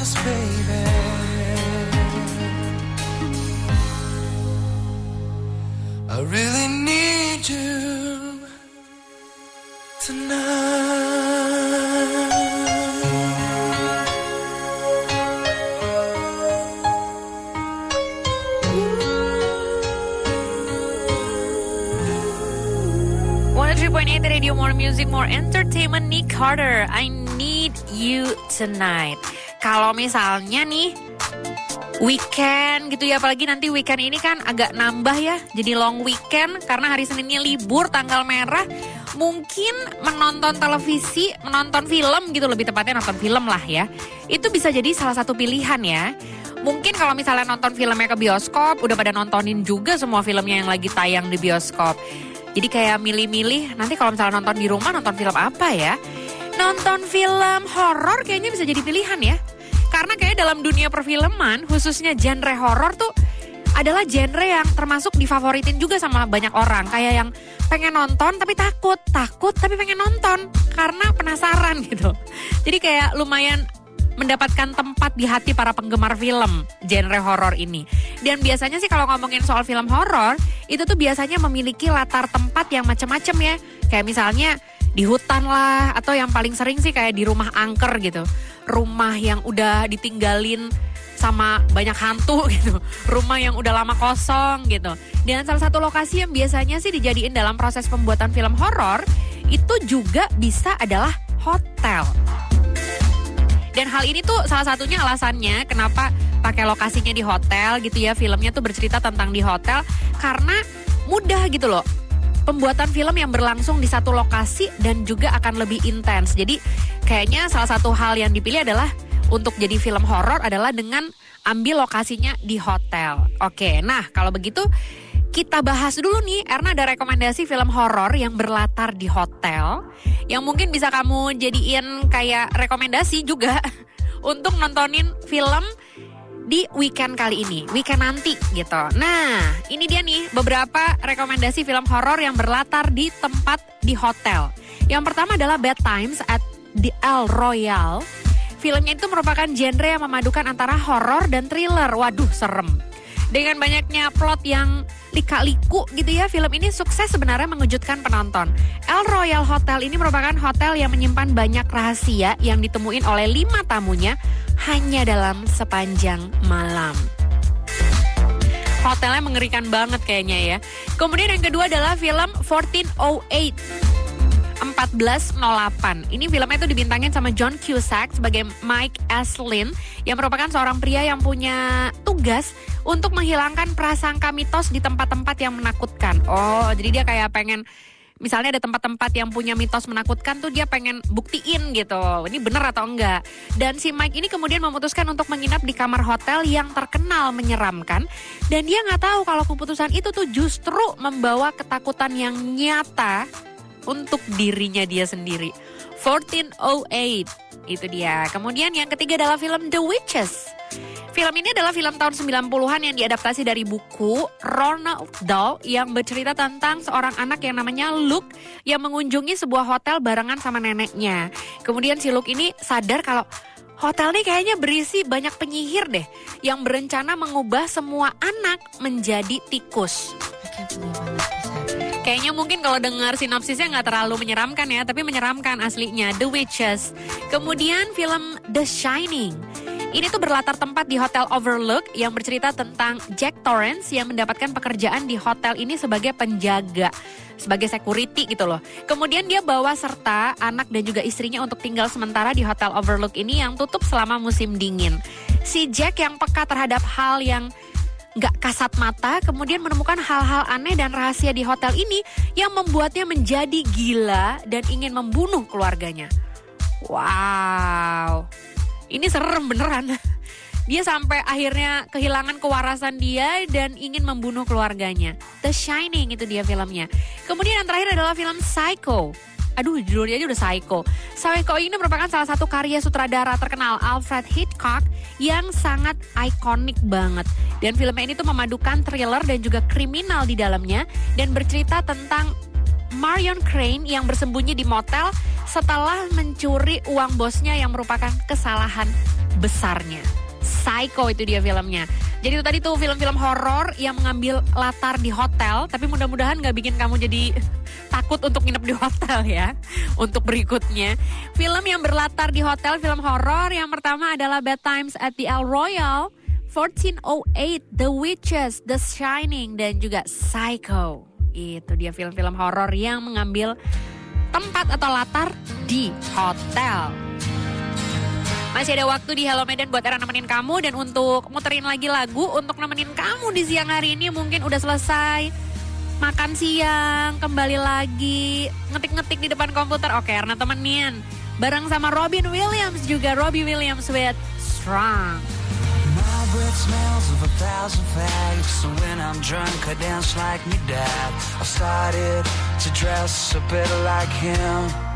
promise, baby. I really need you tonight. Radio More Music, More Entertainment, Nick Carter. I need you tonight. Kalau misalnya nih weekend gitu ya apalagi nanti weekend ini kan agak nambah ya jadi long weekend karena hari Seninnya libur tanggal merah mungkin menonton televisi menonton film gitu lebih tepatnya nonton film lah ya. Itu bisa jadi salah satu pilihan ya. Mungkin kalau misalnya nonton filmnya ke bioskop udah pada nontonin juga semua filmnya yang lagi tayang di bioskop. Jadi kayak milih-milih nanti kalau misalnya nonton di rumah nonton film apa ya? Nonton film horor kayaknya bisa jadi pilihan ya karena kayak dalam dunia perfilman, khususnya genre horor tuh adalah genre yang termasuk difavoritin juga sama banyak orang. Kayak yang pengen nonton tapi takut, takut tapi pengen nonton karena penasaran gitu. Jadi kayak lumayan mendapatkan tempat di hati para penggemar film genre horor ini. Dan biasanya sih kalau ngomongin soal film horor, itu tuh biasanya memiliki latar tempat yang macam-macam ya. Kayak misalnya di hutan lah atau yang paling sering sih kayak di rumah angker gitu rumah yang udah ditinggalin sama banyak hantu gitu. Rumah yang udah lama kosong gitu. Dan salah satu lokasi yang biasanya sih dijadiin dalam proses pembuatan film horor itu juga bisa adalah hotel. Dan hal ini tuh salah satunya alasannya kenapa pakai lokasinya di hotel gitu ya. Filmnya tuh bercerita tentang di hotel karena mudah gitu loh. Pembuatan film yang berlangsung di satu lokasi dan juga akan lebih intens. Jadi kayaknya salah satu hal yang dipilih adalah untuk jadi film horor adalah dengan ambil lokasinya di hotel. Oke, nah kalau begitu kita bahas dulu nih, Erna ada rekomendasi film horor yang berlatar di hotel yang mungkin bisa kamu jadiin kayak rekomendasi juga untuk nontonin film di weekend kali ini, weekend nanti gitu. Nah, ini dia nih beberapa rekomendasi film horor yang berlatar di tempat di hotel. Yang pertama adalah Bad Times at the El Royal. Filmnya itu merupakan genre yang memadukan antara horor dan thriller. Waduh, serem. Dengan banyaknya plot yang lika-liku gitu ya, film ini sukses sebenarnya mengejutkan penonton. El Royal Hotel ini merupakan hotel yang menyimpan banyak rahasia yang ditemuin oleh lima tamunya hanya dalam sepanjang malam. Hotelnya mengerikan banget kayaknya ya. Kemudian yang kedua adalah film 1408. 1408. Ini filmnya itu dibintangin sama John Cusack sebagai Mike Aslin yang merupakan seorang pria yang punya tugas untuk menghilangkan prasangka mitos di tempat-tempat yang menakutkan. Oh, jadi dia kayak pengen misalnya ada tempat-tempat yang punya mitos menakutkan tuh dia pengen buktiin gitu ini bener atau enggak dan si Mike ini kemudian memutuskan untuk menginap di kamar hotel yang terkenal menyeramkan dan dia nggak tahu kalau keputusan itu tuh justru membawa ketakutan yang nyata untuk dirinya dia sendiri 1408 itu dia kemudian yang ketiga adalah film The Witches Film ini adalah film tahun 90-an yang diadaptasi dari buku Ronald Dahl yang bercerita tentang seorang anak yang namanya Luke yang mengunjungi sebuah hotel barengan sama neneknya. Kemudian si Luke ini sadar kalau hotel ini kayaknya berisi banyak penyihir deh yang berencana mengubah semua anak menjadi tikus. Kayaknya mungkin kalau dengar sinopsisnya nggak terlalu menyeramkan ya, tapi menyeramkan aslinya The Witches. Kemudian film The Shining. Ini tuh berlatar tempat di Hotel Overlook yang bercerita tentang Jack Torrance yang mendapatkan pekerjaan di hotel ini sebagai penjaga, sebagai security gitu loh. Kemudian dia bawa serta anak dan juga istrinya untuk tinggal sementara di Hotel Overlook ini yang tutup selama musim dingin. Si Jack yang peka terhadap hal yang gak kasat mata, kemudian menemukan hal-hal aneh dan rahasia di hotel ini yang membuatnya menjadi gila dan ingin membunuh keluarganya. Wow, ini serem beneran. Dia sampai akhirnya kehilangan kewarasan dia dan ingin membunuh keluarganya. The Shining itu dia filmnya. Kemudian yang terakhir adalah film Psycho. Aduh judulnya aja udah Psycho. Psycho ini merupakan salah satu karya sutradara terkenal Alfred Hitchcock yang sangat ikonik banget. Dan filmnya ini tuh memadukan thriller dan juga kriminal di dalamnya dan bercerita tentang Marion Crane yang bersembunyi di motel setelah mencuri uang bosnya yang merupakan kesalahan besarnya. Psycho itu dia filmnya. Jadi itu tadi tuh film-film horor yang mengambil latar di hotel, tapi mudah-mudahan nggak bikin kamu jadi takut untuk nginep di hotel ya. Untuk berikutnya, film yang berlatar di hotel, film horor yang pertama adalah Bad Times at the El Royale, 1408, The Witches, The Shining, dan juga Psycho. Itu dia film-film horor yang mengambil tempat atau latar di hotel. Masih ada waktu di Hello Medan buat Era nemenin kamu dan untuk muterin lagi lagu untuk nemenin kamu di siang hari ini mungkin udah selesai makan siang, kembali lagi ngetik-ngetik di depan komputer. Oke, Erna temenin bareng sama Robin Williams juga Robbie Williams with Strong. Smells of a thousand fags. So when I'm drunk, I dance like me dad. I started to dress a bit like him.